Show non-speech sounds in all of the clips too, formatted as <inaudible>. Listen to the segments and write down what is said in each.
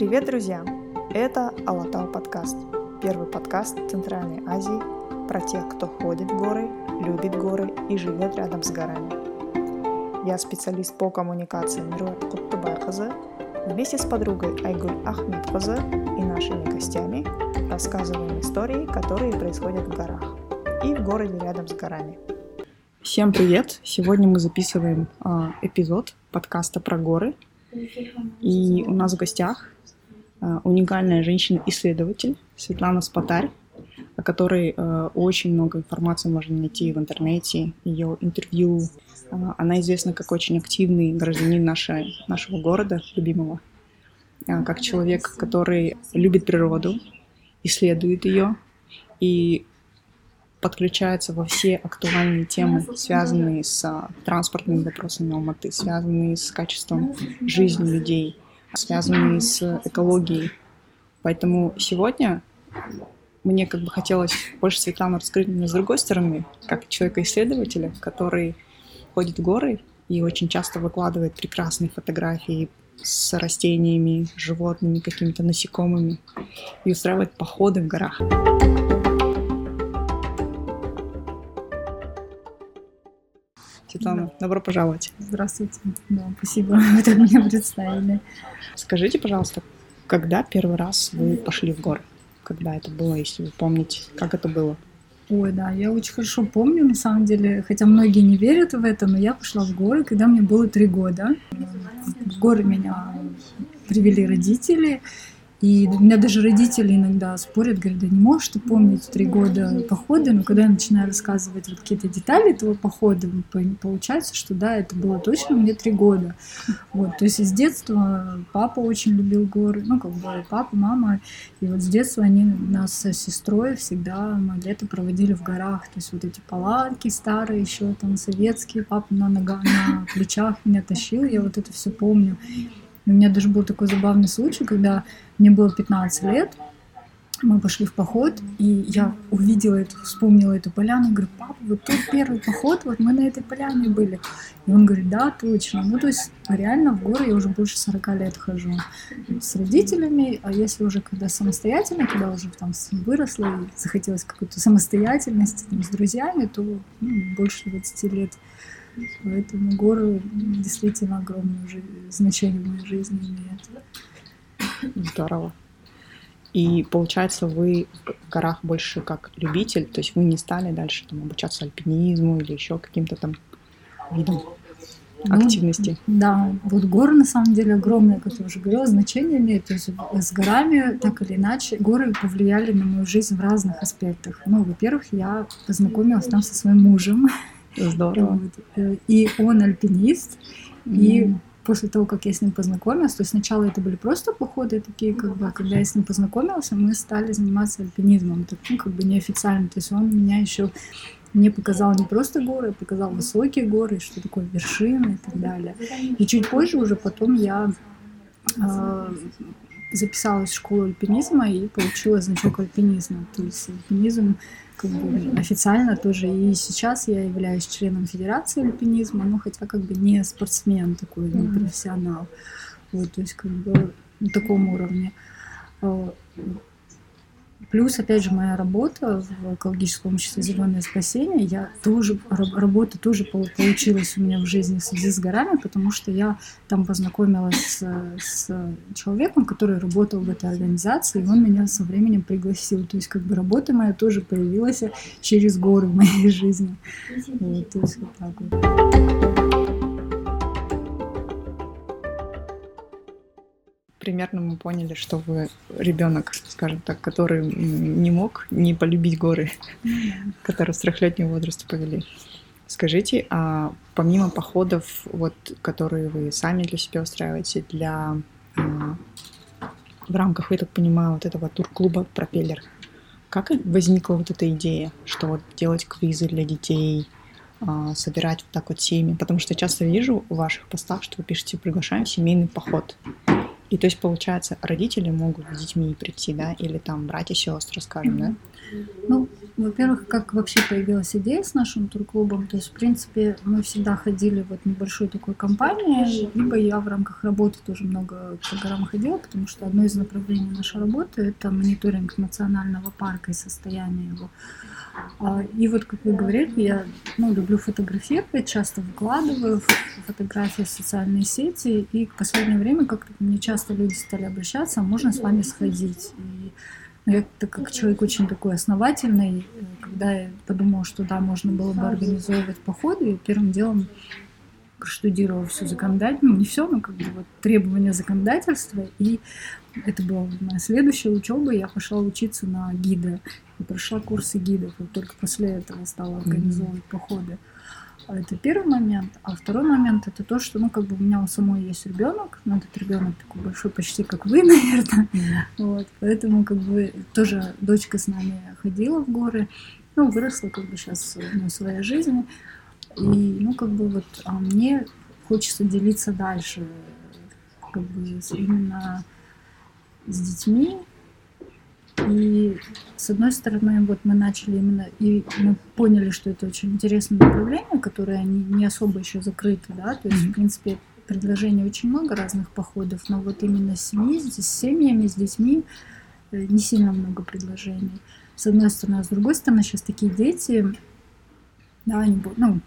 Привет, друзья! Это Алатау подкаст. Первый подкаст Центральной Азии про тех, кто ходит в горы, любит горы и живет рядом с горами. Я специалист по коммуникации Мируа Куттубайкызы. Вместе с подругой Айгуль Ахмедкызы и нашими гостями рассказываем истории, которые происходят в горах и в городе рядом с горами. Всем привет! Сегодня мы записываем э, эпизод подкаста про горы. И у нас в гостях уникальная женщина-исследователь Светлана Спатарь, о которой э, очень много информации можно найти в интернете, ее интервью. Э, она известна как очень активный гражданин нашей, нашего города, любимого, э, как человек, который любит природу, исследует ее и подключается во все актуальные темы, связанные с транспортными вопросами Алматы, связанные с качеством жизни людей, связанные с экологией. Поэтому сегодня мне как бы хотелось больше Светлану раскрыть меня с другой стороны, как человека-исследователя, который ходит в горы и очень часто выкладывает прекрасные фотографии с растениями, животными, какими-то насекомыми и устраивает походы в горах. Светлана, добро пожаловать. Здравствуйте. Да, спасибо, <laughs> что меня представили. Скажите, пожалуйста, когда первый раз вы пошли в горы? Когда это было, если вы помните, как это было? Ой, да, я очень хорошо помню, на самом деле, хотя многие не верят в это, но я пошла в горы, когда мне было три года. В горы меня привели родители, и у меня даже родители иногда спорят, говорят, да не можешь ты помнить три года похода, но когда я начинаю рассказывать вот какие-то детали этого похода, получается, что да, это было точно мне три года. Вот, то есть из детства папа очень любил горы, ну, как бы папа, мама, и вот с детства они нас с сестрой всегда мы лето проводили в горах, то есть вот эти палатки старые еще там советские, папа на ногах, на плечах меня тащил, я вот это все помню. У меня даже был такой забавный случай, когда мне было 15 лет, мы пошли в поход, и я увидела эту, вспомнила эту поляну, и говорю, папа, вот тут первый поход, вот мы на этой поляне были. И он говорит, да, точно. Ну, то есть реально в горы я уже больше 40 лет хожу с родителями, а если уже когда самостоятельно, когда уже там выросла и захотелось какой-то самостоятельности там, с друзьями, то ну, больше 20 лет. Поэтому горы действительно огромное значение в моей жизни имеют. Здорово. И получается, вы в горах больше как любитель, то есть вы не стали дальше там обучаться альпинизму или еще каким-то там видом ну, активности. Да, вот горы на самом деле огромное, как я уже говорила, значение имеют. То есть с горами, так или иначе, горы повлияли на мою жизнь в разных аспектах. Ну, во-первых, я познакомилась там со своим мужем. Здорово. Э, и он альпинист, mm. и после того, как я с ним познакомилась, то есть сначала это были просто походы такие, как бы, а когда я с ним познакомилась, мы стали заниматься альпинизмом, так, ну, как бы неофициально, то есть он меня еще мне показал не просто горы, а показал высокие горы, что такое вершины и так далее. И чуть позже уже потом я э, записалась в школу альпинизма и получила значок альпинизма. То есть альпинизм как бы официально тоже. И сейчас я являюсь членом Федерации альпинизма, но хотя как бы не спортсмен такой, не профессионал. Вот, то есть как бы на таком уровне. Плюс, опять же, моя работа в экологическом обществе «Зеленое спасение», я тоже, работа тоже получилась у меня в жизни в связи с горами, потому что я там познакомилась с, с человеком, который работал в этой организации, и он меня со временем пригласил. То есть, как бы, работа моя тоже появилась через горы в моей жизни. Вот, то есть, вот так вот. Примерно мы поняли, что вы ребенок, скажем так, который не мог не полюбить горы, <laughs> который с трехлетнего возраста повели. Скажите, а помимо походов, вот, которые вы сами для себя устраиваете, для а, в рамках, я так понимаю, вот этого тур-клуба «Пропеллер», как возникла вот эта идея, что вот делать квизы для детей, а, собирать вот так вот семьи? Потому что я часто вижу в ваших постах, что вы пишете «приглашаем в семейный поход». И то есть, получается, родители могут с детьми прийти, да, или там братья, сестры, скажем, да? Ну, Во-первых, как вообще появилась идея с нашим турклубом, то есть, в принципе, мы всегда ходили вот небольшой такой компанией, либо я в рамках работы тоже много по горам ходила, потому что одно из направлений нашей работы — это мониторинг национального парка и состояние его. А, и вот, как вы говорили, я ну, люблю фотографировать, часто выкладываю фотографии в социальные сети, и в последнее время как-то мне часто люди стали обращаться, а можно с вами сходить. Я так как человек очень такой основательный, когда я подумала, что да, можно было бы организовывать походы, и первым делом проштудировала всю законодательную, не все, но как бы вот требования законодательства, и это была моя следующая учеба, я пошла учиться на гида, и прошла курсы гидов, и только после этого стала организовывать походы. А это первый момент. А второй момент это то, что, ну, как бы у меня у самой есть ребенок, но этот ребенок такой большой, почти как вы, <laughs> наверное. Вот, поэтому, как бы, тоже дочка с нами ходила в горы, ну, выросла, как бы, сейчас ну, своя жизнь. И, ну, как бы, вот, а мне хочется делиться дальше, как бы, именно с детьми, и с одной стороны, вот мы начали именно, и мы поняли, что это очень интересное направление, которое не, не особо еще закрыто, да, то есть, mm-hmm. в принципе, предложений очень много разных походов, но вот именно с семьи, с семьями, с детьми э, не сильно много предложений. С одной стороны, а с другой стороны, сейчас такие дети, да, они, ну,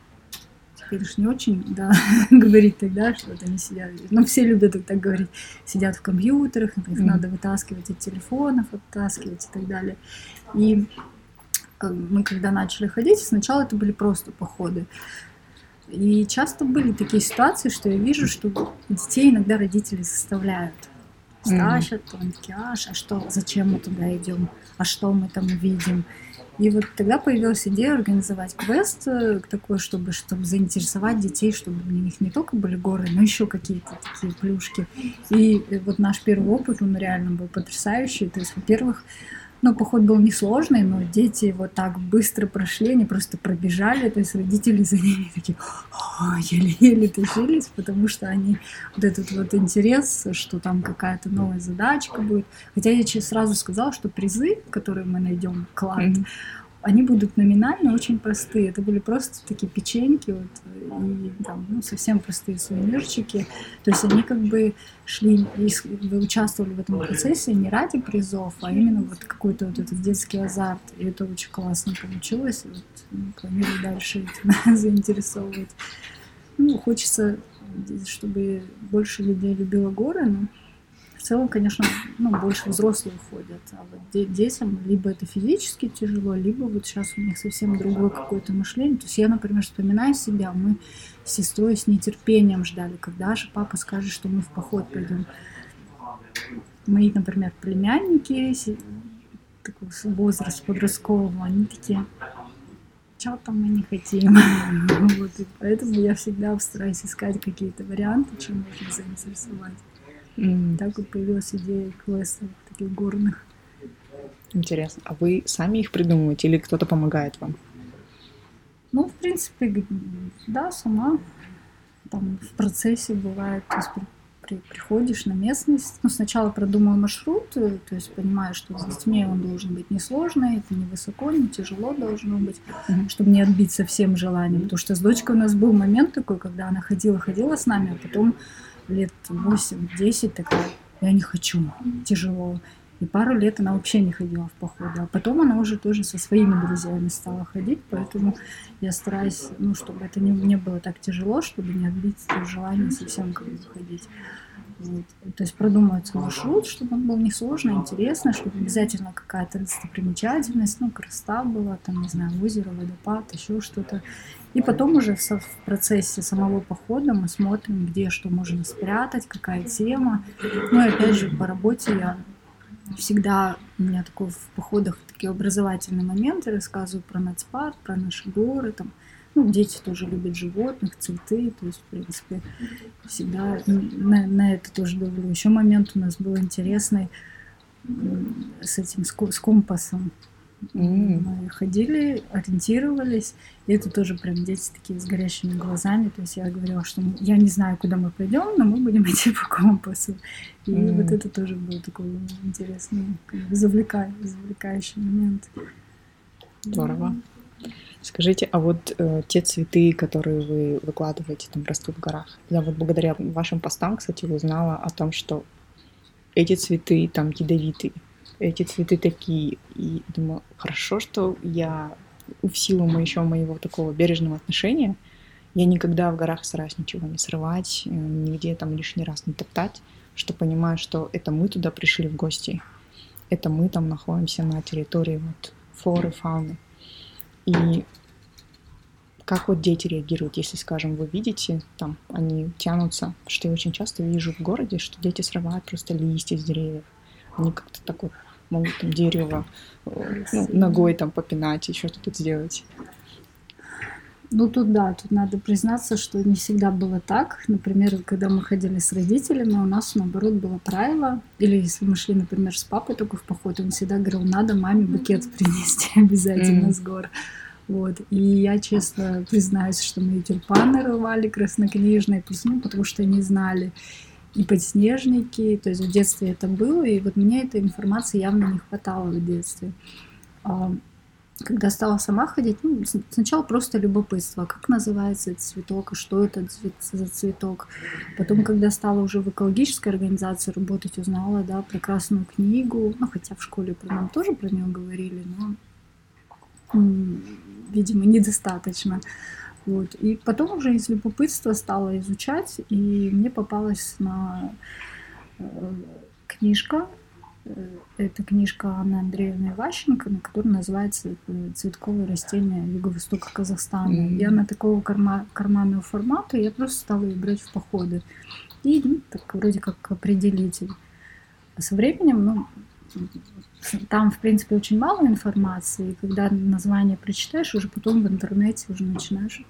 конечно, не очень, да, <laughs> говорить тогда, что вот они сидят, ну, все любят так говорить, сидят в компьютерах, их mm-hmm. надо вытаскивать от телефонов, оттаскивать и так далее. И мы когда начали ходить, сначала это были просто походы. И часто были такие ситуации, что я вижу, что детей иногда родители заставляют. Стащат, mm-hmm. они такие, а, а что, зачем мы туда идем, а что мы там увидим. И вот тогда появилась идея организовать квест э, такой, чтобы, чтобы заинтересовать детей, чтобы для них не только были горы, но еще какие-то такие плюшки. И э, вот наш первый опыт, он реально был потрясающий. То есть, во-первых, ну, поход был несложный, но дети вот так быстро прошли, они просто пробежали, то есть родители за ними такие еле-еле тащились, потому что они вот этот вот интерес, что там какая-то новая задачка будет. Хотя я сразу сказала, что призы, которые мы найдем, клад, mm-hmm они будут номинально очень простые. Это были просто такие печеньки вот, и там, ну, совсем простые сувенирчики. То есть они как бы шли, вы участвовали в этом процессе не ради призов, а именно вот какой-то вот этот детский азарт. И это очень классно получилось. Вот, ну, планирую дальше этим <laughs> заинтересовывать. Ну, хочется, чтобы больше людей любило горы, но в целом, конечно, ну, больше взрослые ходят. А вот детям либо это физически тяжело, либо вот сейчас у них совсем другое какое-то мышление. То есть я, например, вспоминаю себя, мы с сестрой с нетерпением ждали, когда же папа скажет, что мы в поход пойдем. Мои, например, племянники, такой возраст подросткового, они такие, что там мы не хотим. <laughs> вот, и поэтому я всегда стараюсь искать какие-то варианты, чем можно заинтересовать. Mm. Так вот появилась идея квестов таких горных. Интересно. А вы сами их придумываете или кто-то помогает вам? Ну, в принципе, да, сама. Там в процессе бывает, то есть при, при, приходишь на местность, ну, сначала продумаю маршрут, то есть понимаю, что с детьми он должен быть несложный, это не высоко, не тяжело должно быть, mm-hmm. чтобы не отбить совсем желанием. Потому что с дочкой у нас был момент такой, когда она ходила-ходила с нами, а потом лет 8-10 такая, я не хочу, тяжело. И пару лет она вообще не ходила в походы. А потом она уже тоже со своими друзьями стала ходить, поэтому я стараюсь, ну, чтобы это не, не было так тяжело, чтобы не отбить желание совсем как бы ходить. Вот. То есть продумывается маршрут, чтобы он был несложный, интересный, чтобы обязательно какая-то достопримечательность, ну, красота была, там, не знаю, озеро, водопад, еще что-то. И потом уже в процессе самого похода мы смотрим, где что можно спрятать, какая тема. Ну и опять же, по работе я всегда, у меня такой в походах такие образовательные моменты, рассказываю про нацпарк, про наши горы, там, ну, дети тоже любят животных, цветы, то есть, в принципе, всегда на, на это тоже давлю. Еще момент у нас был интересный с этим, с компасом. Mm. Мы ходили, ориентировались, и это тоже прям дети такие с горящими глазами. То есть я говорила, что я не знаю, куда мы пойдем, но мы будем <laughs> идти по компасу. И mm. вот это тоже был такой интересный, завлекающий, завлекающий момент. Здорово. Скажите, а вот э, те цветы, которые вы выкладываете, там растут в горах. Я вот благодаря вашим постам, кстати, узнала о том, что эти цветы там ядовитые, эти цветы такие. И думаю, хорошо, что я в силу еще моего такого бережного отношения, я никогда в горах стараюсь ничего не срывать, э, нигде там лишний раз не топтать, что понимаю, что это мы туда пришли в гости, это мы там находимся на территории вот флоры, фауны. И как вот дети реагируют, если, скажем, вы видите, там они тянутся, что я очень часто вижу в городе, что дети срывают просто листья с деревьев. Они как-то так вот могут там дерево э, ну, ногой там попинать, еще что-то сделать. Ну тут да, тут надо признаться, что не всегда было так. Например, когда мы ходили с родителями, у нас наоборот было правило, или если мы шли, например, с папой только в поход, он всегда говорил, надо маме букет принести <laughs> обязательно с гор. Вот. И я честно признаюсь, что мы тюльпаны рвали краснокнижные, ну, потому что не знали. И подснежники, то есть в детстве это было, и вот мне этой информации явно не хватало в детстве. А, когда стала сама ходить, ну, сначала просто любопытство, как называется этот цветок, и что это за цветок. Потом, когда стала уже в экологической организации работать, узнала, да, про красную книгу, ну, хотя в школе про нам тоже про нее говорили, но, видимо, недостаточно. Вот. И потом уже из любопытства стала изучать, и мне попалась на э, книжка Э, это книжка Анны Андреевны Ващенко, которая называется э, «Цветковые растения Юго-Востока Казахстана». Mm-hmm. И она такого карма- карманного формата, я просто стала ее брать в походы. И ну, так вроде как определитель. А со временем, ну, там, в принципе, очень мало информации, и когда название прочитаешь, уже потом в интернете уже начинаешь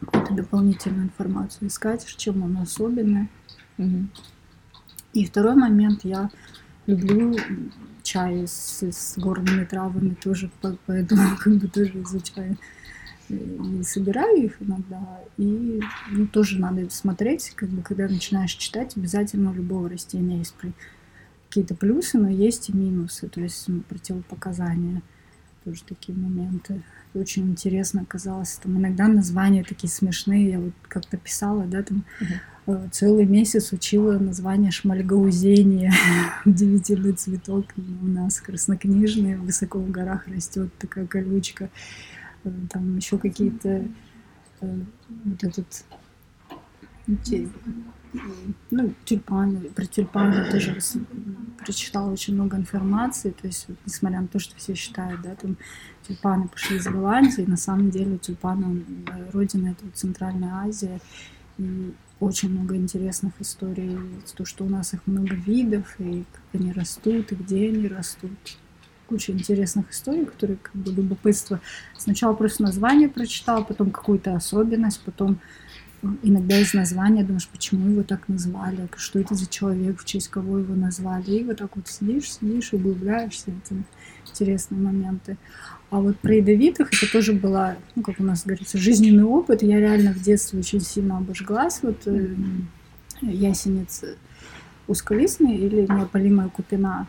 какую-то дополнительную информацию искать, чем он особенный. Угу. И второй момент, я люблю чай с, с горными травами тоже, поэтому <laughs> как бы тоже изучаю и собираю их иногда. И ну, тоже надо смотреть, как бы, когда начинаешь читать, обязательно у любого растения есть какие-то плюсы, но есть и минусы, то есть противопоказания. Тоже такие моменты. Очень интересно оказалось. Там иногда названия такие смешные. Я вот как-то писала, да, там uh-huh Э, целый месяц учила название шмальгаузения. <laughs> Удивительный цветок у нас краснокнижный, высоко в горах растет такая колючка. Э, там еще какие-то э, вот этот ну, тюльпаны, про тюльпаны тоже прочитала очень много информации, то есть, несмотря на то, что все считают, да, там тюльпаны пошли из Голландии, на самом деле тюльпаны родина это вот Центральная Азия, и очень много интересных историй, то, что у нас их много видов, и как они растут, и где они растут. Куча интересных историй, которые как бы любопытство. Сначала просто название прочитал, потом какую-то особенность, потом иногда из названия думаешь, почему его так назвали, что это за человек, в честь кого его назвали. И вот так вот сидишь, сидишь, углубляешься. Это интересные моменты. А вот про ядовитых это тоже была, ну, как у нас говорится, жизненный опыт. Я реально в детстве очень сильно обожглась. Вот э, ясенец узколистный или неопалимая купина.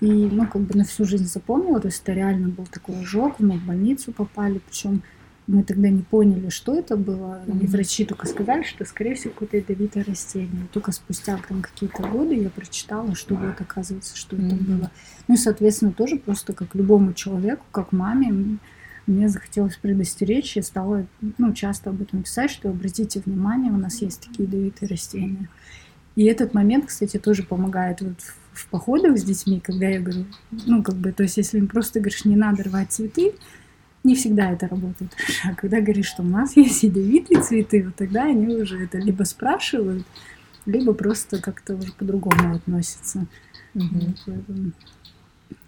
И, ну, как бы на всю жизнь запомнила. То есть это реально был такой ожог. Мы в больницу попали. Причем мы тогда не поняли, что это было. И врачи только сказали, что, скорее всего, какое-то ядовитое растение. только спустя там какие-то годы я прочитала, что вот оказывается, что это было. Ну и, соответственно, тоже просто как любому человеку, как маме, мне захотелось предостеречь, я стала ну, часто об этом писать, что обратите внимание, у нас есть такие ядовитые растения. И этот момент, кстати, тоже помогает вот в, в походах с детьми, когда я говорю, ну, как бы, то есть, если им просто говоришь, не надо рвать цветы, не всегда это работает. <laughs> А когда говоришь, что у нас есть ядовитые цветы, вот тогда они уже это либо спрашивают, либо просто как-то уже по-другому относятся. Угу.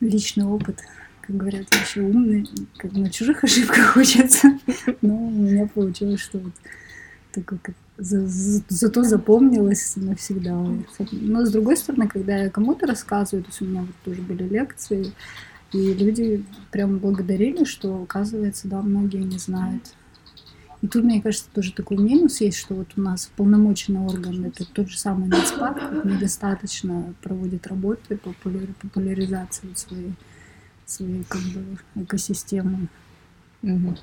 Личный опыт, как говорят, еще умный, как на чужих ошибках <laughs> учатся. Но у меня получилось, что вот такое как за, за, зато запомнилось навсегда. Но с другой стороны, когда я кому-то рассказываю, то есть у меня вот тоже были лекции, и люди прям благодарили, что, оказывается, да, многие не знают. И тут, мне кажется, тоже такой минус есть, что вот у нас полномоченный орган, это тот же самый НИЦПАК, недостаточно проводит работы по популяризации своей своей как бы экосистемы. Угу.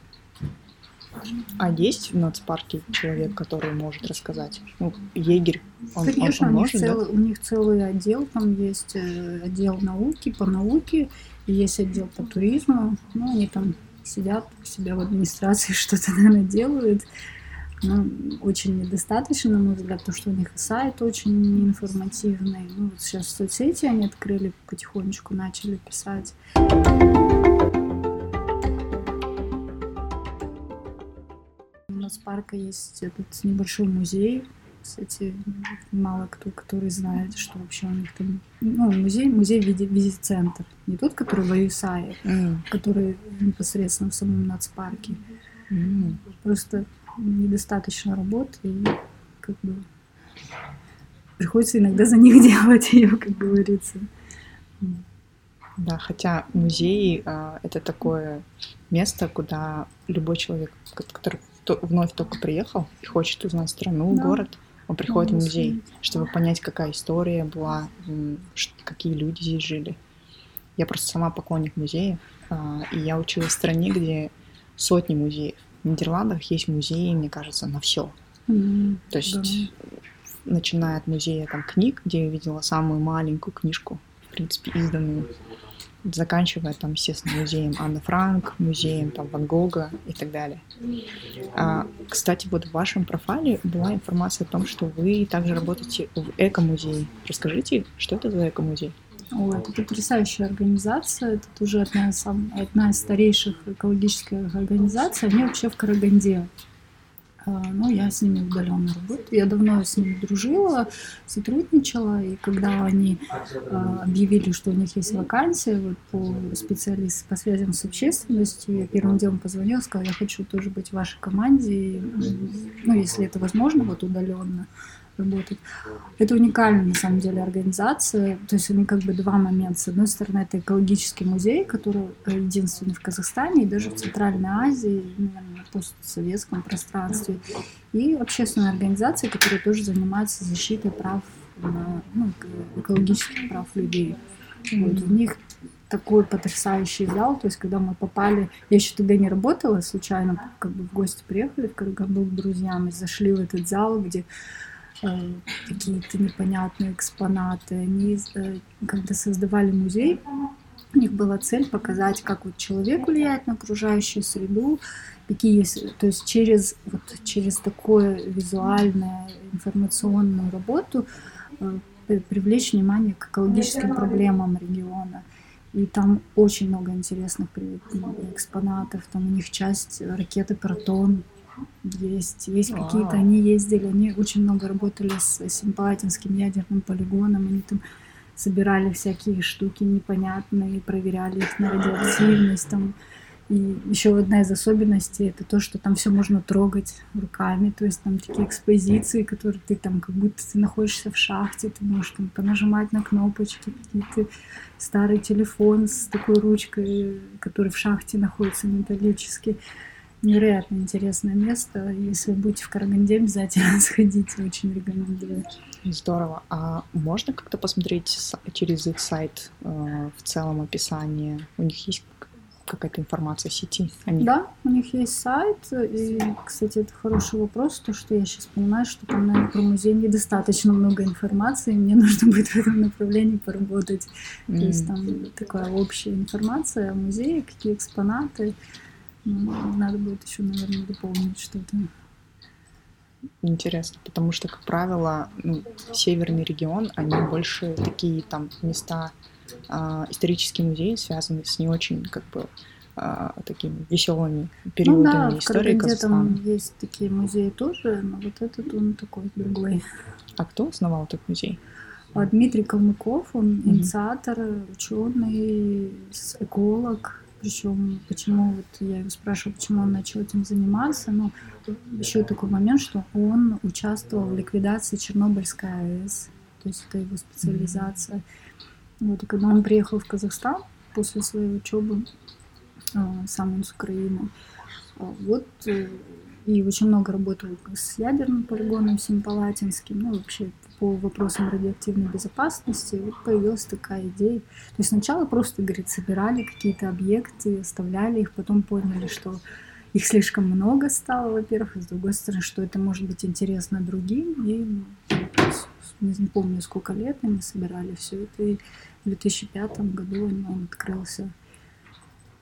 А есть в нацпарке человек, который может рассказать? Ну, егерь, он, Конечно, он, он может, у, них целый, да? у них целый отдел, там есть э, отдел науки, по науке, есть отдел по туризму. Ну, они там сидят у себя в администрации, <laughs> что-то, наверное, делают. Но очень недостаточно, на мой взгляд, то, что у них сайт очень информативный. Ну, вот сейчас соцсети они открыли, потихонечку начали писать. парка есть этот небольшой музей. Кстати, мало кто, который знает, что вообще у них там... Ну, музей, музей в виде визит-центр. Не тот, который в Аюсае, mm. который непосредственно в самом нацпарке. Mm. Просто недостаточно работы и как бы приходится иногда за них <laughs> делать ее, как говорится. Да, хотя музей а, это такое место, куда любой человек, который вновь только приехал и хочет узнать страну, да. город, он приходит в музей, чтобы понять, какая история была, какие люди здесь жили. Я просто сама поклонник музея, а, и я училась в стране, где сотни музеев. В Нидерландах есть музеи, мне кажется, на все. Mm-hmm. То есть, да. начиная от музея там, книг, где я видела самую маленькую книжку, в принципе, изданную, заканчивая там, естественно, музеем Анны Франк, музеем там Ван Гога и так далее. А, кстати, вот в вашем профайле была информация о том, что вы также работаете в эко-музее. Расскажите, что это за эко-музей? О, это потрясающая организация, это тоже одна из, одна из старейших экологических организаций. Они вообще в Караганде. А, ну, я с ними удаленно работаю. Я давно с ними дружила, сотрудничала, и когда они а, объявили, что у них есть вакансия вот, по специалисту по связям с общественностью, я первым делом позвонила, сказала, я хочу тоже быть в вашей команде, ну, если это возможно, вот удаленно работать. Это уникальная, на самом деле, организация. То есть они как бы два момента. С одной стороны, это экологический музей, который единственный в Казахстане и даже в Центральной Азии, наверное, на постсоветском пространстве. И общественная организация, которая тоже занимается защитой прав, на, ну, экологических прав людей. Вот, у них такой потрясающий зал, то есть когда мы попали, я еще тогда не работала, случайно как бы в гости приехали в Караганду к друзьям и зашли в этот зал, где Э, какие-то непонятные экспонаты. Они, э, когда создавали музей, у них была цель показать, как вот человек влияет на окружающую среду, какие есть, то есть через, вот, через такую визуальную информационную работу э, привлечь внимание к экологическим проблемам региона. И там очень много интересных экспонатов. Там у них часть ракеты «Протон», есть, есть какие-то, они ездили, они очень много работали с Симпатинским ядерным полигоном, они там собирали всякие штуки непонятные, проверяли их на радиоактивность, там, и еще одна из особенностей это то, что там все можно трогать руками, то есть там такие экспозиции, которые ты там как будто ты находишься в шахте, ты можешь там понажимать на кнопочки, какие-то старый телефон с такой ручкой, который в шахте находится металлический невероятно интересное место. Если будете в Караганде, обязательно <laughs> сходите, очень рекомендую. Здорово. А можно как-то посмотреть через их сайт э, в целом описание? У них есть какая-то информация в сети? Они... Да, у них есть сайт. И, кстати, это хороший вопрос, то, что я сейчас понимаю, что там, наверное, про музей недостаточно много информации, мне <laughs> нужно будет в этом направлении поработать. Mm. То есть там такая общая информация о музее, какие экспонаты. Надо будет еще, наверное, дополнить что-то. Интересно, потому что, как правило, ну, северный регион, они больше такие там места, э, исторические музеи связаны с не очень, как бы, э, такими веселыми периодами ну, да, истории в Казахстана. там есть такие музеи тоже, но вот этот он такой другой. А кто основал этот музей? А Дмитрий Калмыков, он mm-hmm. инициатор, ученый, эколог, причем, почему вот я его спрашиваю, почему он начал этим заниматься, ну, еще такой момент, что он участвовал в ликвидации Чернобыльской АЭС, то есть это его специализация. Mm-hmm. Вот, и когда он приехал в Казахстан после своей учебы, а, сам он с Украины, а, вот э, и очень много работал с ядерным полигоном Семипалатинским, ну, вообще по вопросам радиоактивной безопасности, вот появилась такая идея. То есть сначала просто, говорит, собирали какие-то объекты, оставляли их, потом поняли, что их слишком много стало, во-первых, и с другой стороны, что это может быть интересно другим, и не помню, сколько лет они собирали все это, и в 2005 году он открылся.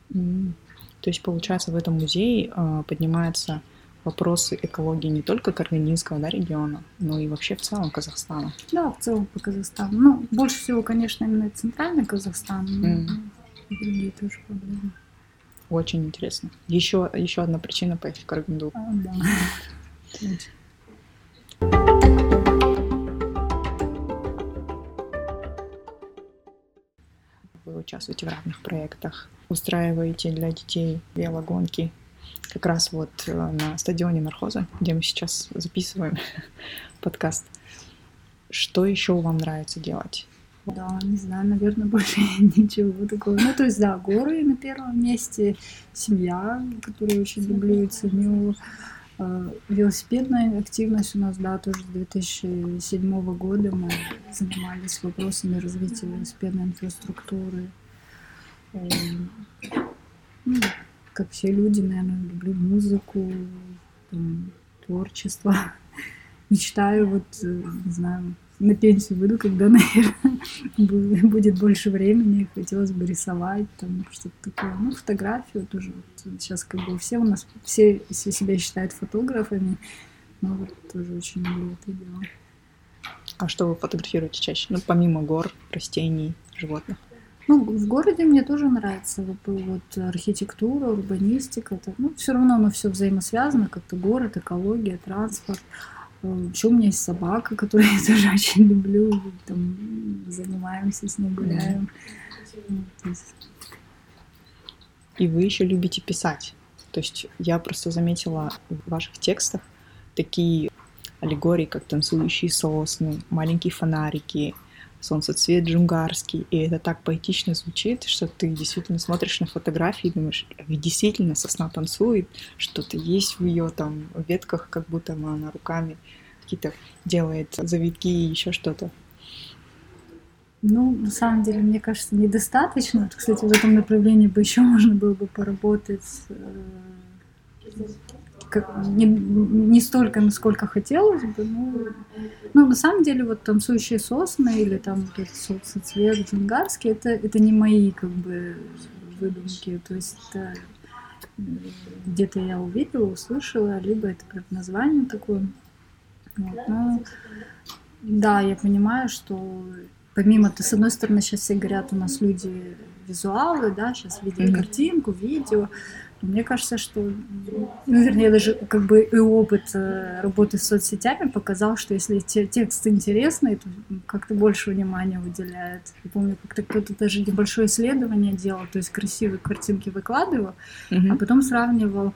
То есть, получается, в этом музее э, поднимаются вопросы экологии не только Каргининского да, региона, но и вообще в целом Казахстана. Да, в целом по Казахстану. Ну, больше всего, конечно, именно центральный Казахстан, mm. другие тоже проблемы. Очень интересно. Еще, еще одна причина поехать в Караганду. А, да. Вы участвуете в разных проектах, устраиваете для детей велогонки. Как раз вот э, на стадионе Нархоза, где мы сейчас записываем <laughs> подкаст. Что еще вам нравится делать? Да, не знаю, наверное, <laughs> больше ничего такого. Ну, то есть, да, горы на первом месте, семья, которую очень люблю и ценю. Э, велосипедная активность у нас, да, тоже с 2007 года мы занимались вопросами развития велосипедной инфраструктуры. Как все люди, наверное, люблю музыку, там, творчество. <laughs> Мечтаю, вот, э, не знаю, на пенсию выйду, когда, <laughs> наверное, будет больше времени, хотелось бы рисовать, там что-то такое. Ну, фотографию тоже. Вот сейчас как бы все у нас, все, все себя считают фотографами, но вот тоже очень люблю это дело. А что вы фотографируете чаще? Ну, помимо гор, растений, животных? Ну, в городе мне тоже нравится вот, архитектура, урбанистика. Это, ну, все равно оно все взаимосвязано, как-то город, экология, транспорт. Еще у меня есть собака, <laughs> которую я тоже очень люблю. Там занимаемся с ней, гуляем. И вы еще любите писать. То есть я просто заметила в ваших текстах такие аллегории, как танцующие сосны, маленькие фонарики, солнцецвет джунгарский. И это так поэтично звучит, что ты действительно смотришь на фотографии и думаешь, действительно сосна танцует, что-то есть в ее там ветках, как будто она руками какие-то делает завитки и еще что-то. Ну, на самом деле, мне кажется, недостаточно. Кстати, в этом направлении бы еще можно было бы поработать э, не, не столько, насколько хотелось бы, но ну, на самом деле, вот танцующие сосны или там вот этот соцвет джунгарский, это, это не мои как бы выдумки, то есть это где-то я увидела, услышала, либо это прям название такое. Вот, но, да, я понимаю, что помимо, то с одной стороны, сейчас все говорят, у нас люди визуалы, да, сейчас видят mm-hmm. картинку, видео, мне кажется, что, ну, вернее, даже как бы и опыт э, работы с соцсетями показал, что если те, текст интересный, то как-то больше внимания выделяет. Я помню, как-то кто-то даже небольшое исследование делал, то есть красивые картинки выкладывал, mm-hmm. а потом сравнивал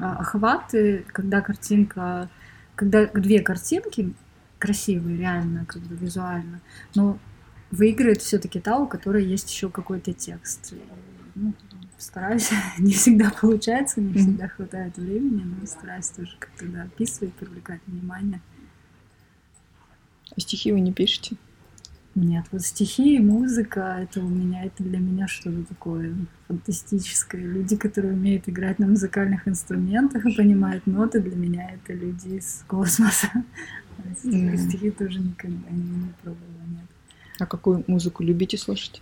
а, охваты, когда картинка, когда две картинки красивые, реально, как бы визуально, но выиграет все-таки та, у которой есть еще какой-то текст. Ну, стараюсь. <laughs> не всегда получается, не всегда хватает времени, но стараюсь тоже как-то да, описывать, привлекать внимание. А стихи вы не пишете? Нет, вот стихи и музыка, это у меня, это для меня что-то такое фантастическое. Люди, которые умеют играть на музыкальных инструментах и понимают ноты, для меня это люди из космоса. <laughs> Mm. Стихи тоже никогда не, не пробовала, нет. А какую музыку любите слушать?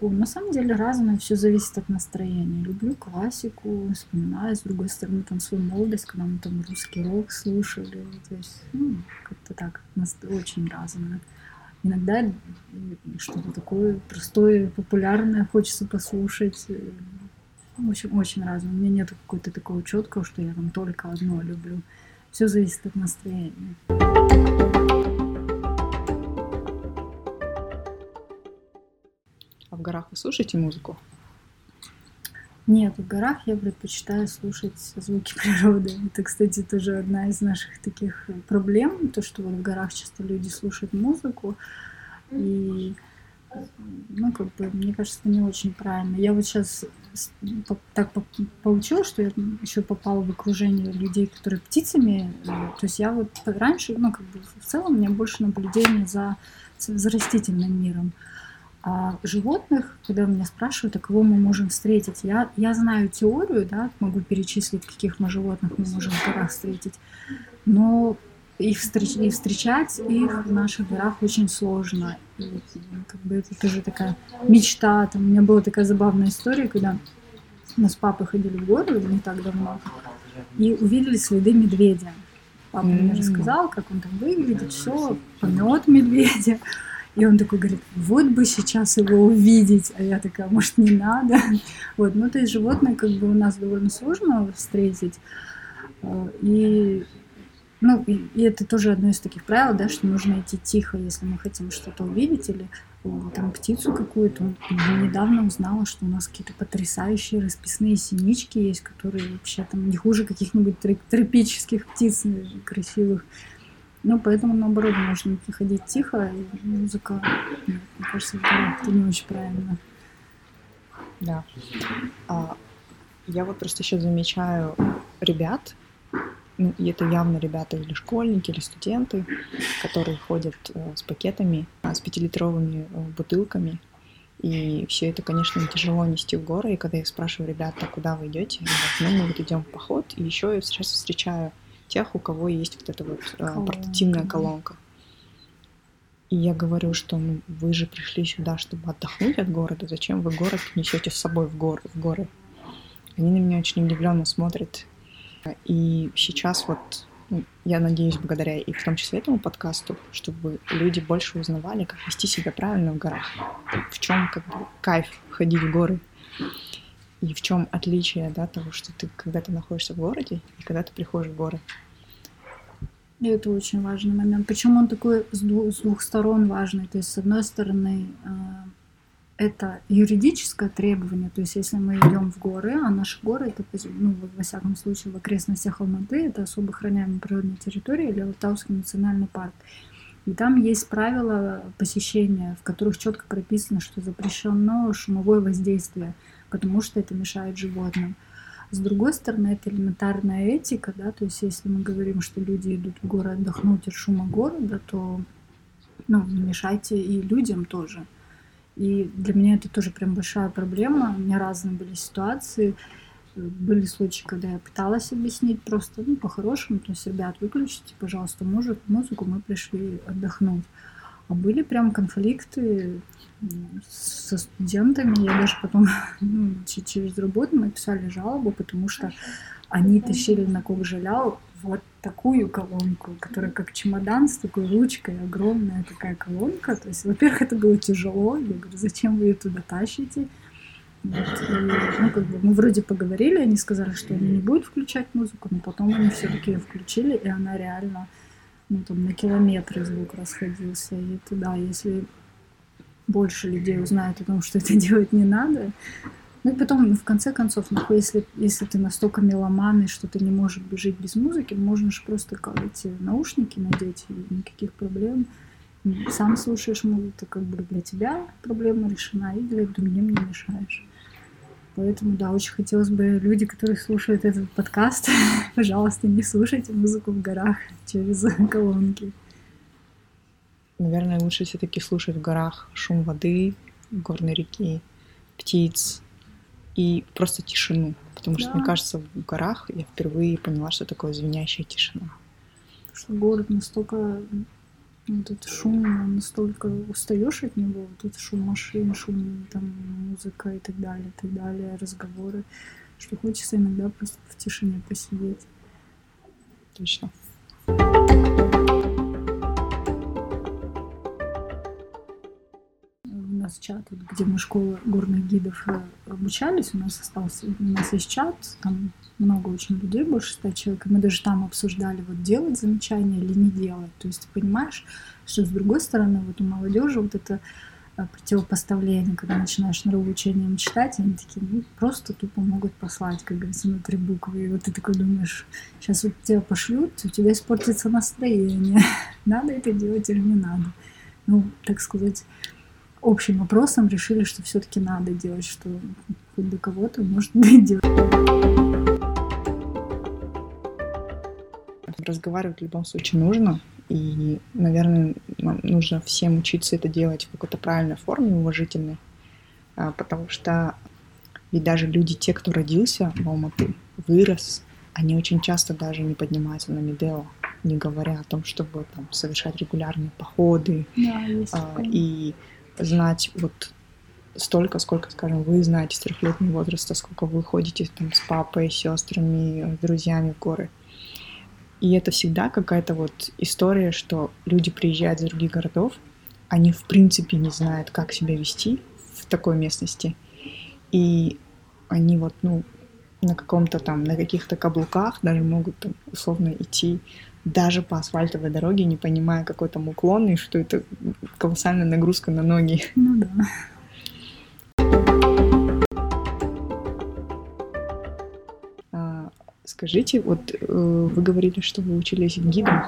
На самом деле разное, все зависит от настроения. Люблю классику, вспоминаю, с другой стороны, там свою молодость, когда мы там русский рок слушали. То есть, ну, как-то так, очень разное. Иногда что-то такое простое, популярное хочется послушать. В общем, очень разное. У меня нет какого-то такого четкого, что я там только одно люблю. Все зависит от настроения. Горах вы слушаете музыку? Нет, в горах я предпочитаю слушать звуки <laughs> природы. Это, кстати, тоже одна из наших таких проблем, то, что вот в горах часто люди слушают музыку, и ну, как бы, мне кажется, это не очень правильно. Я вот сейчас так получилось, что я еще попала в окружение людей, которые птицами. Э, то есть я вот раньше, ну, как бы в целом у меня больше наблюдение за, за растительным миром. А животных, когда меня спрашивают, а кого мы можем встретить, я, я знаю теорию, да, могу перечислить, каких мы животных мы можем в горах встретить, но и, встреч, и встречать их в наших горах очень сложно. И, как бы это тоже такая мечта. Там, у меня была такая забавная история, когда мы с папой ходили в горы не так давно и увидели следы медведя. Папа mm-hmm. мне рассказал, как он там выглядит, все, помет медведя. И он такой говорит, вот бы сейчас его увидеть. А я такая, может, не надо? <laughs> Вот, ну, то есть животное как бы у нас довольно сложно встретить. А, и ну, и, и это тоже одно из таких правил, да, что нужно идти тихо, если мы хотим что-то увидеть или там птицу какую-то. Недавно узнала, что у нас какие-то потрясающие расписные синички есть, которые вообще там не хуже каких-нибудь тропических птиц красивых. Ну, поэтому, наоборот, можно идти ходить тихо, и музыка, мне кажется, это не очень правильно. Да. А, я вот просто еще замечаю ребят, ну, и это явно ребята или школьники, или студенты, которые ходят э, с пакетами, э, с пятилитровыми э, бутылками. И все это, конечно, тяжело нести в горы. И когда я спрашиваю, ребята, куда вы идете? Ну, мы вот идем в поход. И еще я сейчас встречаю тех, у кого есть вот эта вот колонка. портативная колонка. И я говорю, что ну, вы же пришли сюда, чтобы отдохнуть от города. Зачем вы город несете с собой в горы? В горы? Они на меня очень удивленно смотрят. И сейчас вот ну, я надеюсь, благодаря и в том числе этому подкасту, чтобы люди больше узнавали, как вести себя правильно в горах, в чем как бы кайф ходить в горы, и в чем отличие да, того, что ты когда ты находишься в городе и когда ты приходишь в горы. И это очень важный момент. Почему он такой с двух, с двух сторон важный? То есть, с одной стороны, а, это юридическое требование, то есть если мы идем в горы, а наши горы это, ну, во всяком случае, в окрестностях Алматы, это особо охраняемая природная территория или Алтауский национальный парк. И там есть правила посещения, в которых четко прописано, что запрещено шумовое воздействие, потому что это мешает животным. С другой стороны, это элементарная этика, да, то есть если мы говорим, что люди идут в горы отдохнуть от шума города, то ну, не мешайте и людям тоже. И для меня это тоже прям большая проблема. У меня разные были ситуации. Были случаи, когда я пыталась объяснить просто, ну, по-хорошему, то есть, ребят, выключите, пожалуйста, музыку, музыку, мы пришли отдохнуть. А были прям конфликты со студентами. Я даже потом <laughs> ну, через работу мы писали жалобу, потому что они тащили на Кокжаляу вот такую колонку, которая как чемодан с такой ручкой, огромная такая колонка. То есть, во-первых, это было тяжело. Я говорю, зачем вы ее туда тащите? Вот. И, ну, как бы мы вроде поговорили, они сказали, что они не будут включать музыку, но потом они все-таки ее включили, и она реально, ну, там, на километры звук расходился. И это, да, если больше людей узнают о том, что это <laughs> делать не надо, ну и потом, в конце концов, ну, если, если ты настолько меломан, и что ты не можешь жить без музыки, можно же просто эти наушники надеть, и никаких проблем. Сам слушаешь музыку, как бы для тебя проблема решена, и для другим не мешаешь. Поэтому, да, очень хотелось бы люди, которые слушают этот подкаст, <laughs> пожалуйста, не слушайте музыку в горах через <laughs> колонки. Наверное, лучше все-таки слушать в горах шум воды, горной реки, птиц, и просто тишину. Потому да. что, мне кажется, в горах я впервые поняла, что такое звенящая тишина. Потому что город настолько вот этот шум, настолько устаешь от него, вот этот шум машин, шум там музыка и так далее, и так далее, разговоры, что хочется иногда просто в тишине посидеть. Точно. Нас чат, вот, где мы школа горных гидов э, обучались, у нас остался, у нас есть чат, там много очень людей, больше ста человек, и мы даже там обсуждали, вот делать замечания или не делать. То есть ты понимаешь, что с другой стороны, вот у молодежи вот это э, противопоставление, когда начинаешь нравоучением читать, они такие, ну, просто тупо могут послать, как говорится, на три буквы. И вот ты такой думаешь, сейчас вот тебя пошлют, у тебя испортится настроение. <laughs> надо это делать или не надо. Ну, так сказать, общим вопросом решили, что все-таки надо делать, что хоть до кого-то, может дойдет. Разговаривать в любом случае нужно, и, наверное, нам нужно всем учиться это делать в какой-то правильной форме, уважительной, а, потому что ведь даже люди, те, кто родился в Алматы, вырос, они очень часто даже не поднимаются на Медео, не говоря о том, чтобы там, совершать регулярные походы Да, а, и знать вот столько, сколько, скажем, вы знаете с трехлетнего возраста, сколько вы ходите там с папой, сестрами, с друзьями в горы. И это всегда какая-то вот история, что люди приезжают из других городов, они в принципе не знают, как себя вести в такой местности. И они вот, ну, на каком-то там, на каких-то каблуках даже могут там условно идти даже по асфальтовой дороге, не понимая какой там уклон и что это колоссальная нагрузка на ноги. Ну да. А, Скажите, вот э, вы говорили, что вы учились гидом,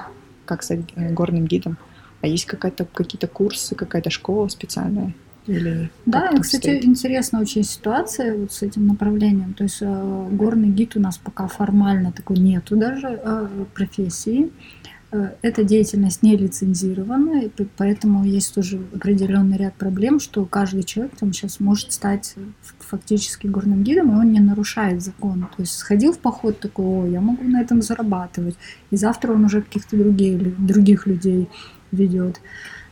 как стать э, горным гидом. А есть какая-то, какие-то курсы, какая-то школа специальная? Или Да, и, кстати, обстоит? интересная очень ситуация вот с этим направлением. То есть э, горный гид у нас пока формально такой нету даже э, профессии. Э, Эта деятельность не лицензирована, и поэтому есть тоже определенный ряд проблем, что каждый человек там сейчас может стать фактически горным гидом, и он не нарушает закон. То есть сходил в поход такой, о, я могу на этом зарабатывать, и завтра он уже каких-то других, других людей ведет.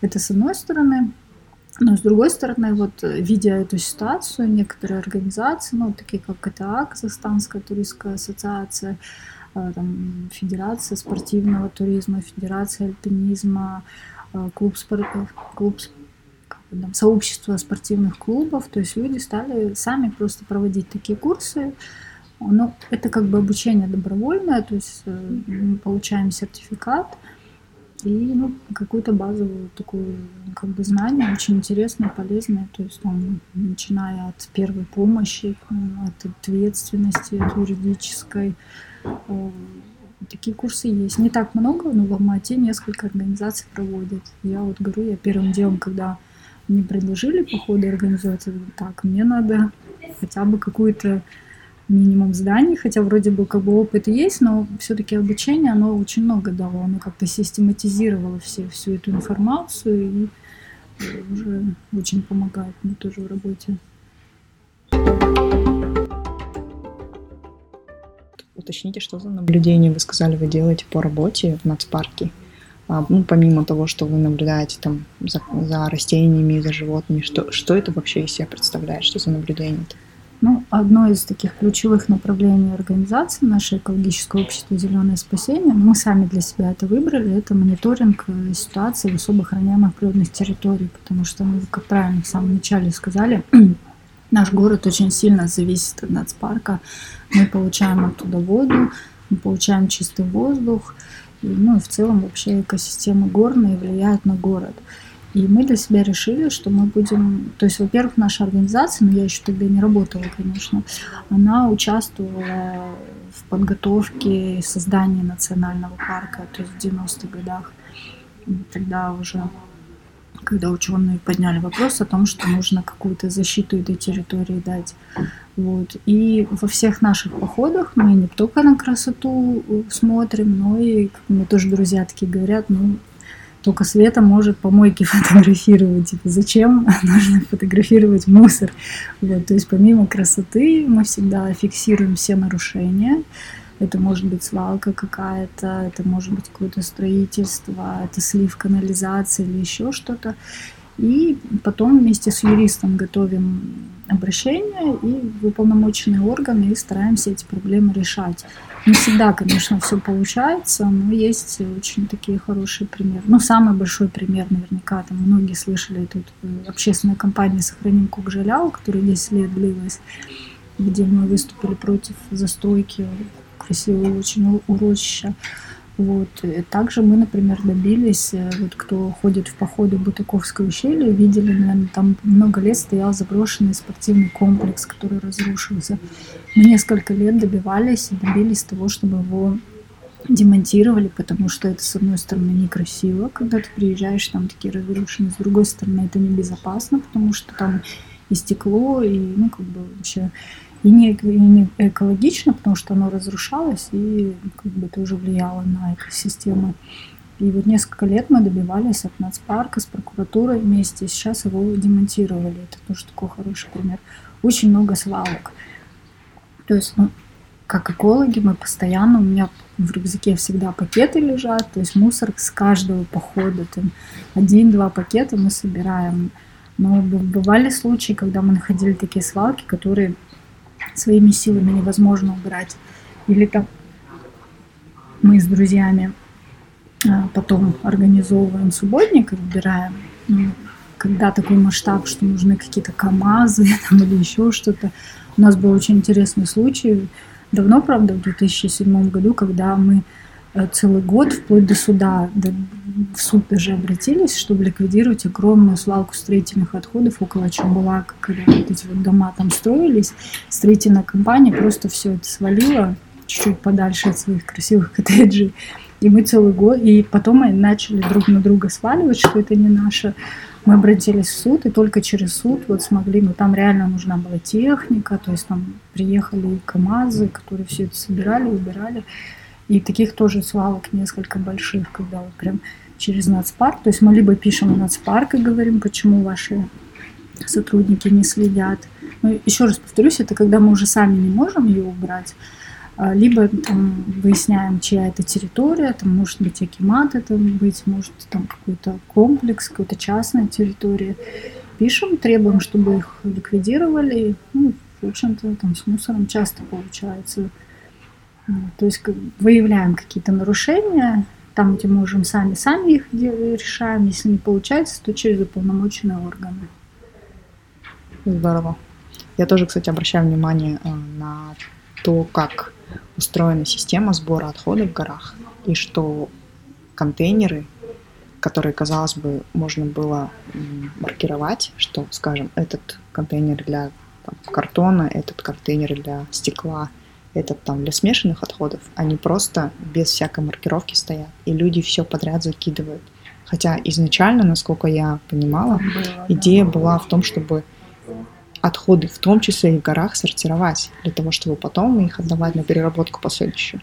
Это с одной стороны. Но с другой стороны, вот э, видя эту ситуацию, некоторые организации, ну, такие как КТА, Казахстанская туристская ассоциация, э, там, Федерация спортивного туризма, Федерация альпинизма, э, клуб, спор- клуб там, сообщество спортивных клубов, то есть люди стали сами просто проводить такие курсы. Ну, это как бы обучение добровольное, то есть мы получаем сертификат, и ну, какую-то базовую такую как бы знание, очень интересное, полезное, то есть там, начиная от первой помощи, м, от ответственности, от юридической. Э, Такие курсы есть. Не так много, но в Алмате несколько организаций проводят. Я вот говорю, я первым делом, когда мне предложили походы организовать, так, мне надо хотя бы какую-то минимум зданий, хотя вроде бы как бы опыт есть, но все-таки обучение, оно очень много дало, оно как-то систематизировало все, всю эту информацию и э, уже очень помогает мне тоже в работе. Уточните, что за наблюдение вы сказали, вы делаете по работе в нацпарке? А, ну, помимо того, что вы наблюдаете там за, за растениями, за животными, что, что это вообще из себя представляет? Что за наблюдение? -то? Ну, одно из таких ключевых направлений организации, наше экологическое общество «Зеленое спасение», мы сами для себя это выбрали, это мониторинг э, ситуации в особо охраняемых природных территорий, потому что, ну, как правильно в самом начале сказали, <clears throat> наш город очень сильно зависит от нацпарка. Мы получаем оттуда воду, мы получаем чистый воздух, и, ну и в целом вообще экосистема горная влияет на город. И мы для себя решили, что мы будем... То есть, во-первых, наша организация, но я еще тогда не работала, конечно, она участвовала в подготовке и создании национального парка, то есть в 90-х годах. И Тогда уже, когда ученые подняли вопрос о том, что нужно какую-то защиту этой территории дать. Вот. И во всех наших походах мы не только на красоту э, смотрим, но и, мне тоже друзья такие говорят, ну, только Света может помойки <laughs> фотографировать. Типа, зачем <laughs> нужно фотографировать мусор? Вот, то есть помимо красоты мы всегда фиксируем все нарушения. Это может быть свалка какая-то, это может быть какое-то строительство, это слив канализации или еще что-то. И потом вместе с юристом готовим обращение и в уполномоченные органы и стараемся эти проблемы решать. Не всегда, конечно, все получается, но есть очень такие хорошие примеры. Ну, самый большой пример, наверняка, там многие слышали, тут э, общественная компания «Сохраним Кукжаляу», которая 10 лет длилась, где мы выступили против застройки красивого очень урочища. Вот. И также мы, например, добились, э, вот кто ходит в походы в Бутаковское ущелье, видели, наверное, там много лет стоял заброшенный спортивный комплекс, который разрушился. Мы несколько лет добивались и добились того, чтобы его демонтировали, потому что это, с одной стороны, некрасиво, когда ты приезжаешь, там такие разрушенные, с другой стороны, это небезопасно, потому что там и стекло, и, ну, как бы вообще и не, и не экологично, потому что оно разрушалось и как бы тоже влияло на экосистему. И вот несколько лет мы добивались от нацпарка с прокуратурой вместе, сейчас его демонтировали. Это тоже такой хороший пример. Очень много свалок. То есть, ну, как экологи, мы постоянно, у меня в рюкзаке всегда пакеты лежат, то есть мусор с каждого похода, там один-два пакета мы собираем. Но бывали случаи, когда мы находили такие свалки, которые своими силами невозможно убрать. Или там мы с друзьями а, потом организовываем субботник и убираем. Ну, когда такой масштаб, что нужны какие-то КАМАЗы <laughs> там, или еще что-то. У нас был очень интересный случай. Давно, правда, в 2007 году, когда мы целый год, вплоть до суда, до, в суд даже обратились, чтобы ликвидировать огромную свалку строительных отходов около Чамбулака, когда вот эти вот дома там строились. Строительная компания просто все это свалила чуть-чуть подальше от своих красивых <laughs> коттеджей. И мы целый год, и потом мы начали друг на друга сваливать, что это не наше. Мы обратились в суд, и только через суд вот смогли, но там реально нужна была техника, то есть там приехали КАМАЗы, которые все это собирали, убирали. И таких тоже свалок несколько больших, когда вот прям через нацпарк. То есть мы либо пишем в нацпарк и говорим, почему ваши сотрудники не следят. Но еще раз повторюсь, это когда мы уже сами не можем ее убрать, а, либо там выясняем, чья это территория, там может быть акимат это быть, может там какой-то комплекс, какая-то частная территория. Пишем, требуем, чтобы их ликвидировали. Ну, в общем-то, там с мусором часто получается. То есть выявляем какие-то нарушения, там, где можем сами, сами их решаем. Если не получается, то через уполномоченные органы. Здорово. Я тоже, кстати, обращаю внимание э, на то, как устроена система сбора отходов в горах, и что контейнеры, которые, казалось бы, можно было маркировать, что, скажем, этот контейнер для там, картона, этот контейнер для стекла, этот там для смешанных отходов, они просто без всякой маркировки стоят, и люди все подряд закидывают. Хотя изначально, насколько я понимала, идея была в том, чтобы отходы, в том числе и в горах, сортировать, для того, чтобы потом их отдавать на переработку последующую?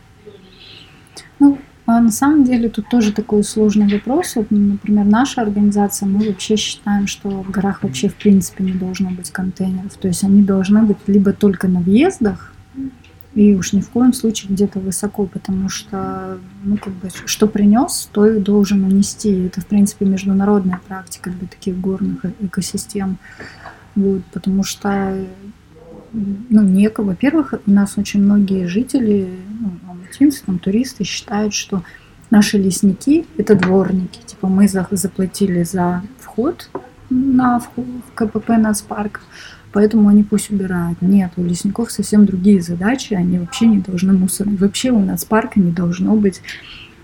Ну, а на самом деле тут тоже такой сложный вопрос. Вот, например, наша организация, мы вообще считаем, что в горах вообще в принципе не должно быть контейнеров. То есть они должны быть либо только на въездах, и уж ни в коем случае где-то высоко, потому что, ну, как бы, что принес, то и должен унести. Это, в принципе, международная практика для таких горных э, экосистем. Вот, потому что ну, некого. Во-первых, у нас очень многие жители, ну, алматинцы, там, туристы считают, что наши лесники – это дворники. Типа мы заплатили за вход на в КПП нацпарк, поэтому они пусть убирают. Нет, у лесников совсем другие задачи, они вообще не должны мусор. Вообще у нацпарка не должно быть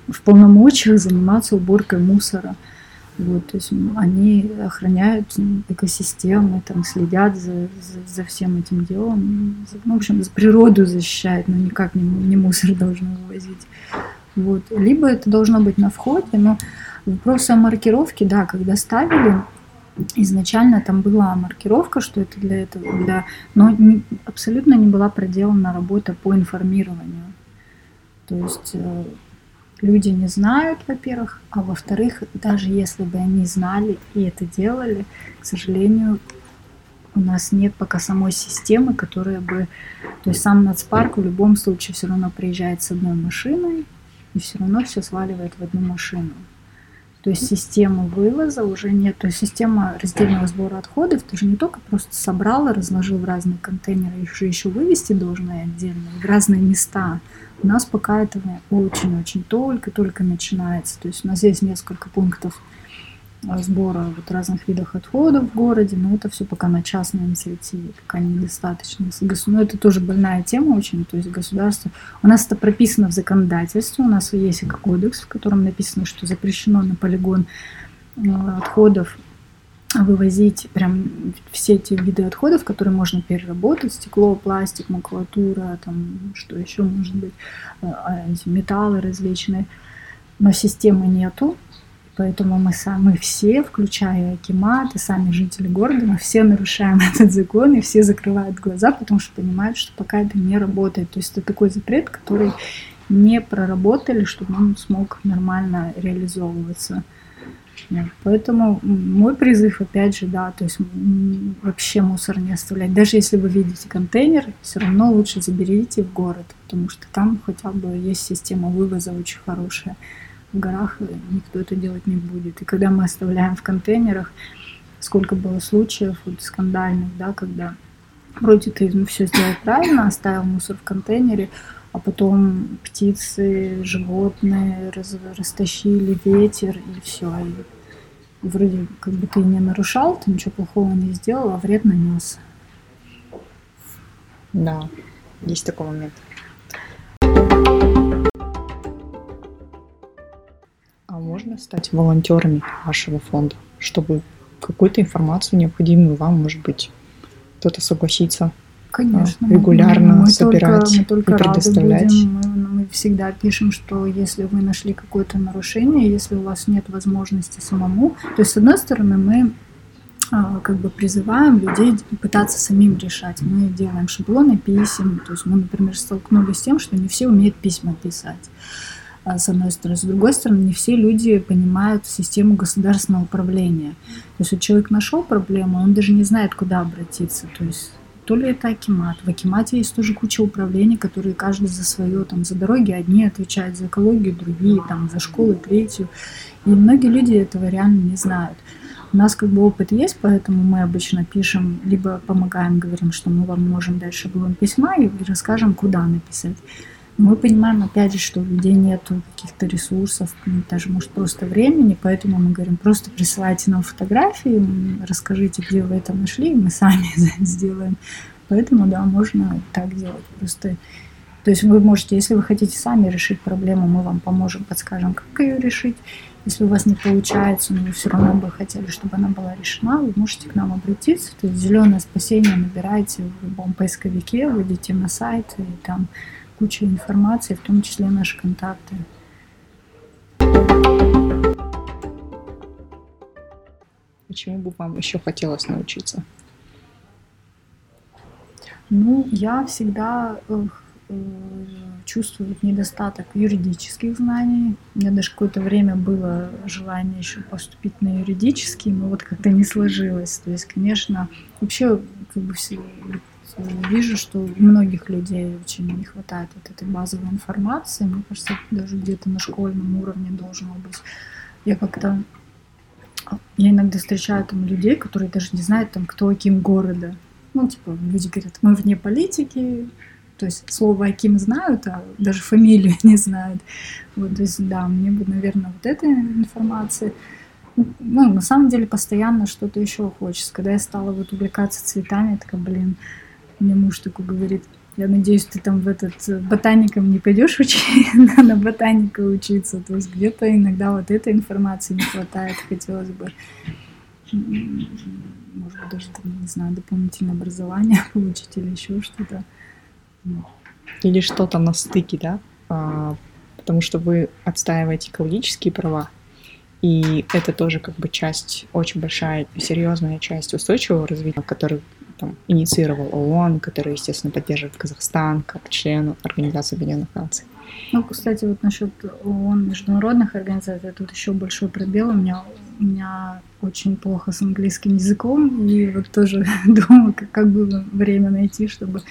в полномочиях заниматься уборкой мусора. Вот, то есть они охраняют экосистемы, там, следят за, за, за всем этим делом. Ну, в общем, за природу защищают, но никак не, не мусор <laughs> должны вывозить. Вот. Либо это должно быть на входе, но вопрос о маркировке, да, когда ставили, изначально там была маркировка, что это для этого, для, но не, абсолютно не была проделана работа по информированию. То есть э, люди не знают, во-первых, а во-вторых, даже если бы они знали и это делали, к сожалению, у нас нет пока самой системы, которая бы... То есть сам нацпарк в любом случае все равно приезжает с одной машиной и все равно все сваливает в одну машину. То есть система вывоза уже нет. То есть система раздельного сбора отходов, ты же не только просто собрал и разложил в разные контейнеры, их же еще вывести должны отдельно, в разные места. У нас пока этого очень-очень только-только начинается. То есть у нас есть несколько пунктов сбора вот разных видов отходов в городе, но это все пока на частной инициативе, пока недостаточно. Но это тоже больная тема очень, то есть государство... У нас это прописано в законодательстве, у нас есть кодекс, в котором написано, что запрещено на полигон а, отходов вывозить прям все эти виды отходов, которые можно переработать, стекло, пластик, макулатура, там что еще может быть, а, эти металлы различные, но системы нету, Поэтому мы, сами, все, включая Акимат и сами жители города, мы все нарушаем <laughs> этот закон, и все закрывают глаза, потому что понимают, что пока это не работает. То есть это такой запрет, который не проработали, чтобы он смог нормально реализовываться. Поэтому мой призыв, опять же, да, то есть вообще мусор не оставлять. Даже если вы видите контейнер, все равно лучше заберите в город, потому что там хотя бы есть система вывоза очень хорошая. В горах никто это делать не будет. И когда мы оставляем в контейнерах, сколько было случаев вот, скандальных, да, когда вроде ты ну, все сделал правильно, оставил мусор в контейнере, а потом птицы, животные раз, растащили ветер и все. И вроде как бы ты не нарушал, ты ничего плохого не сделал, а вред нанес. Да, есть такой момент. Можно стать волонтерами вашего фонда, чтобы какую-то информацию необходимую вам, может быть, кто-то согласится Конечно. регулярно мы собирать только, мы только и предоставлять. Рады будем. Мы, мы всегда пишем, что если вы нашли какое-то нарушение, если у вас нет возможности самому, то есть с одной стороны мы а, как бы призываем людей пытаться самим решать. Мы делаем шаблоны писем, то есть мы, например, столкнулись с тем, что не все умеют письма писать а, с одной стороны. С другой стороны, не все люди понимают систему государственного управления. То есть вот человек нашел проблему, он даже не знает, куда обратиться. То есть то ли это Акимат. В Акимате есть тоже куча управлений, которые каждый за свое, там, за дороги одни отвечают за экологию, другие, там, за школы, третью. И многие люди этого реально не знают. У нас как бы опыт есть, поэтому мы обычно пишем, либо помогаем, говорим, что мы вам можем дать шаблон письма и расскажем, куда написать. Мы понимаем, опять же, что у людей нет каких-то ресурсов, даже, может, просто времени, поэтому мы говорим, просто присылайте нам фотографии, расскажите, где вы это нашли, и мы сами <laughs> сделаем. Поэтому, да, можно так делать. Просто то есть вы можете, если вы хотите сами решить проблему, мы вам поможем, подскажем, как ее решить. Если у вас не получается, но вы все равно бы хотели, чтобы она была решена, вы можете к нам обратиться. То есть зеленое спасение набираете в любом поисковике, выйдите на сайт, и там куча информации, в том числе наши контакты. Почему бы вам еще хотелось научиться? Ну, я всегда э, э, чувствую недостаток юридических знаний. У меня даже какое-то время было желание еще поступить на юридический, но вот как-то не сложилось. То есть, конечно, вообще как бы все вижу, что у многих людей очень не хватает вот этой базовой информации. Мне кажется, даже где-то на школьном уровне должно быть. Я как-то я иногда встречаю там людей, которые даже не знают, там, кто Аким города. Ну, типа, люди говорят, мы вне политики, то есть слово Аким знают, а даже фамилию <laughs> не знают. Вот, то есть, да, мне бы, наверное, вот эта информация. Ну, на самом деле, постоянно что-то еще хочется. Когда я стала вот увлекаться цветами, я такая, блин, мне муж такой говорит, я надеюсь, ты там в этот э, ботаником не пойдешь учить, <laughs> на ботаника учиться. То есть где-то иногда вот этой информации не хватает, хотелось бы, может быть, даже, там, не знаю, дополнительное образование <laughs> получить или еще что-то. Или что-то на стыке, да? А, потому что вы отстаиваете экологические права, и это тоже как бы часть, очень большая, серьезная часть устойчивого развития, который там, инициировал ООН, который, естественно, поддерживает Казахстан как член Организации Объединенных Наций. Ну, кстати, вот насчет ООН, международных организаций, тут еще большой пробел. У меня, у меня очень плохо с английским языком, и вот тоже <laughs> думаю, как, как бы время найти, чтобы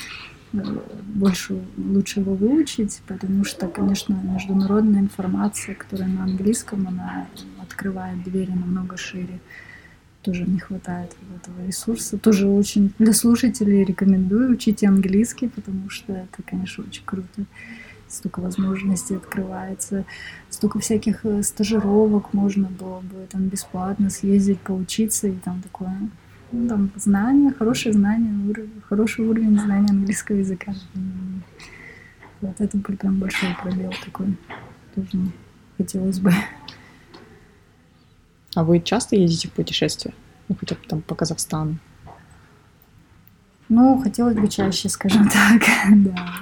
э, больше, лучше его выучить, потому что, конечно, международная информация, которая на английском, она открывает двери намного шире тоже не хватает вот этого ресурса. Тоже очень для слушателей рекомендую учить английский, потому что это, конечно, очень круто. Столько возможностей открывается, столько всяких э, стажировок можно было бы там бесплатно съездить, поучиться и там такое. Ну, там знания, хорошее знание, уровень, хороший уровень знания английского языка. Вот это прям большой пробел такой. Тоже хотелось бы. А вы часто ездите в путешествия? Ну, хотя бы там по Казахстану? Ну, хотелось бы чаще, скажем <laughs> так, да.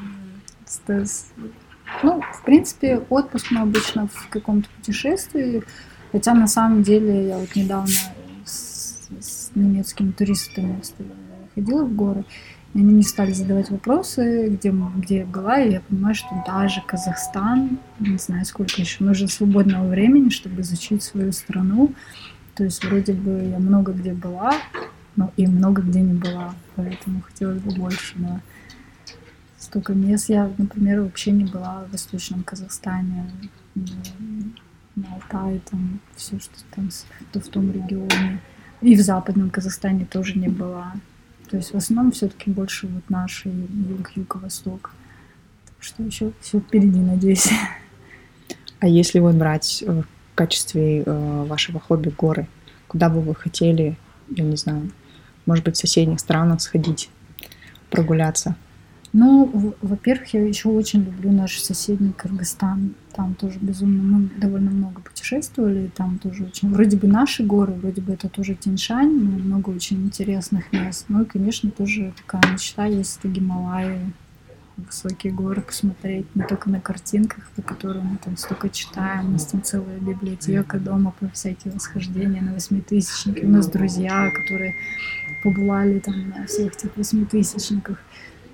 Ну, в принципе, отпуск мы обычно в каком-то путешествии Хотя на самом деле я вот недавно с, с немецкими туристами ходила в горы, и они мне стали задавать вопросы, где, где я была, и я понимаю, что даже Казахстан, не знаю, сколько еще нужно свободного времени, чтобы изучить свою страну. То есть вроде бы я много где была, но и много где не была, поэтому хотелось бы больше, да. Столько мест. Я, например, вообще не была в Восточном Казахстане, на Алтае, там все, что там то в том регионе. И в Западном Казахстане тоже не была. То есть в основном все-таки больше вот наш юг, юго-восток. Так что еще все впереди, надеюсь. А если вот брать э, в качестве э, вашего хобби горы, куда бы вы хотели, я не знаю, может быть, в соседних странах сходить, прогуляться? Ну, во-первых, я еще очень люблю наш соседний Кыргызстан. Там тоже безумно мы довольно много путешествовали. Там тоже очень вроде бы наши горы, вроде бы это тоже Тиньшань, но много очень интересных мест. Ну и, конечно, тоже такая мечта есть это Гималаи, высокие горы посмотреть, не только на картинках, по которым мы там столько читаем. У нас там целая библиотека дома по всякие восхождения на восьмитысячники. У нас друзья, которые побывали там на всех этих восьмитысячниках.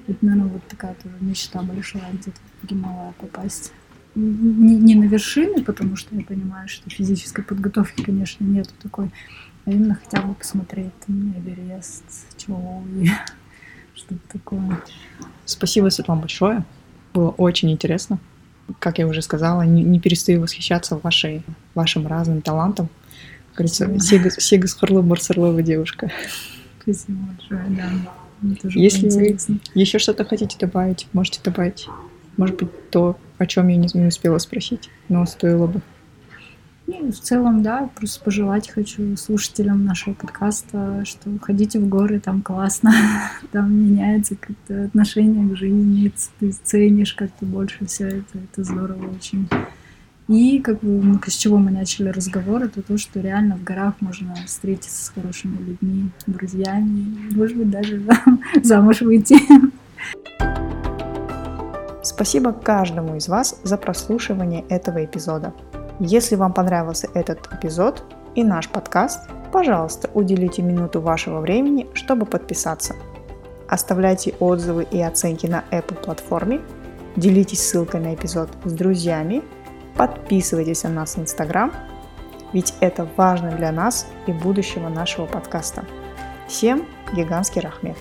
Это, наверное, вот такая тоже мечта большая, где-то в Гималая попасть. Не, не на вершины, потому что я понимаю, что физической подготовки, конечно, нету такой, а именно хотя бы посмотреть там Эверест, Чоуи, <laughs> что-то такое. Спасибо, Светлана, большое. Было очень интересно. Как я уже сказала, не, не перестаю восхищаться вашей, вашим разным талантом. Как говорится, Сегас Харлы Сарлова девушка. Спасибо большое, да. Если вы еще что-то хотите добавить, можете добавить. Может быть, то, о чем я не, не успела спросить, но стоило бы. Ну, в целом, да, просто пожелать хочу слушателям нашего подкаста, что ходите в горы, там классно, <laughs> там меняется как-то отношение к жизни, ты ценишь как-то больше все это, это здорово очень. И как бы с чего мы начали разговор, это то, что реально в горах можно встретиться с хорошими людьми, друзьями, может быть, даже <laughs> замуж выйти. Спасибо каждому из вас за прослушивание этого эпизода. Если вам понравился этот эпизод и наш подкаст, пожалуйста, уделите минуту вашего времени, чтобы подписаться. Оставляйте отзывы и оценки на Apple платформе, делитесь ссылкой на эпизод с друзьями Подписывайтесь на нас в Инстаграм, ведь это важно для нас и будущего нашего подкаста. Всем гигантский рахмет!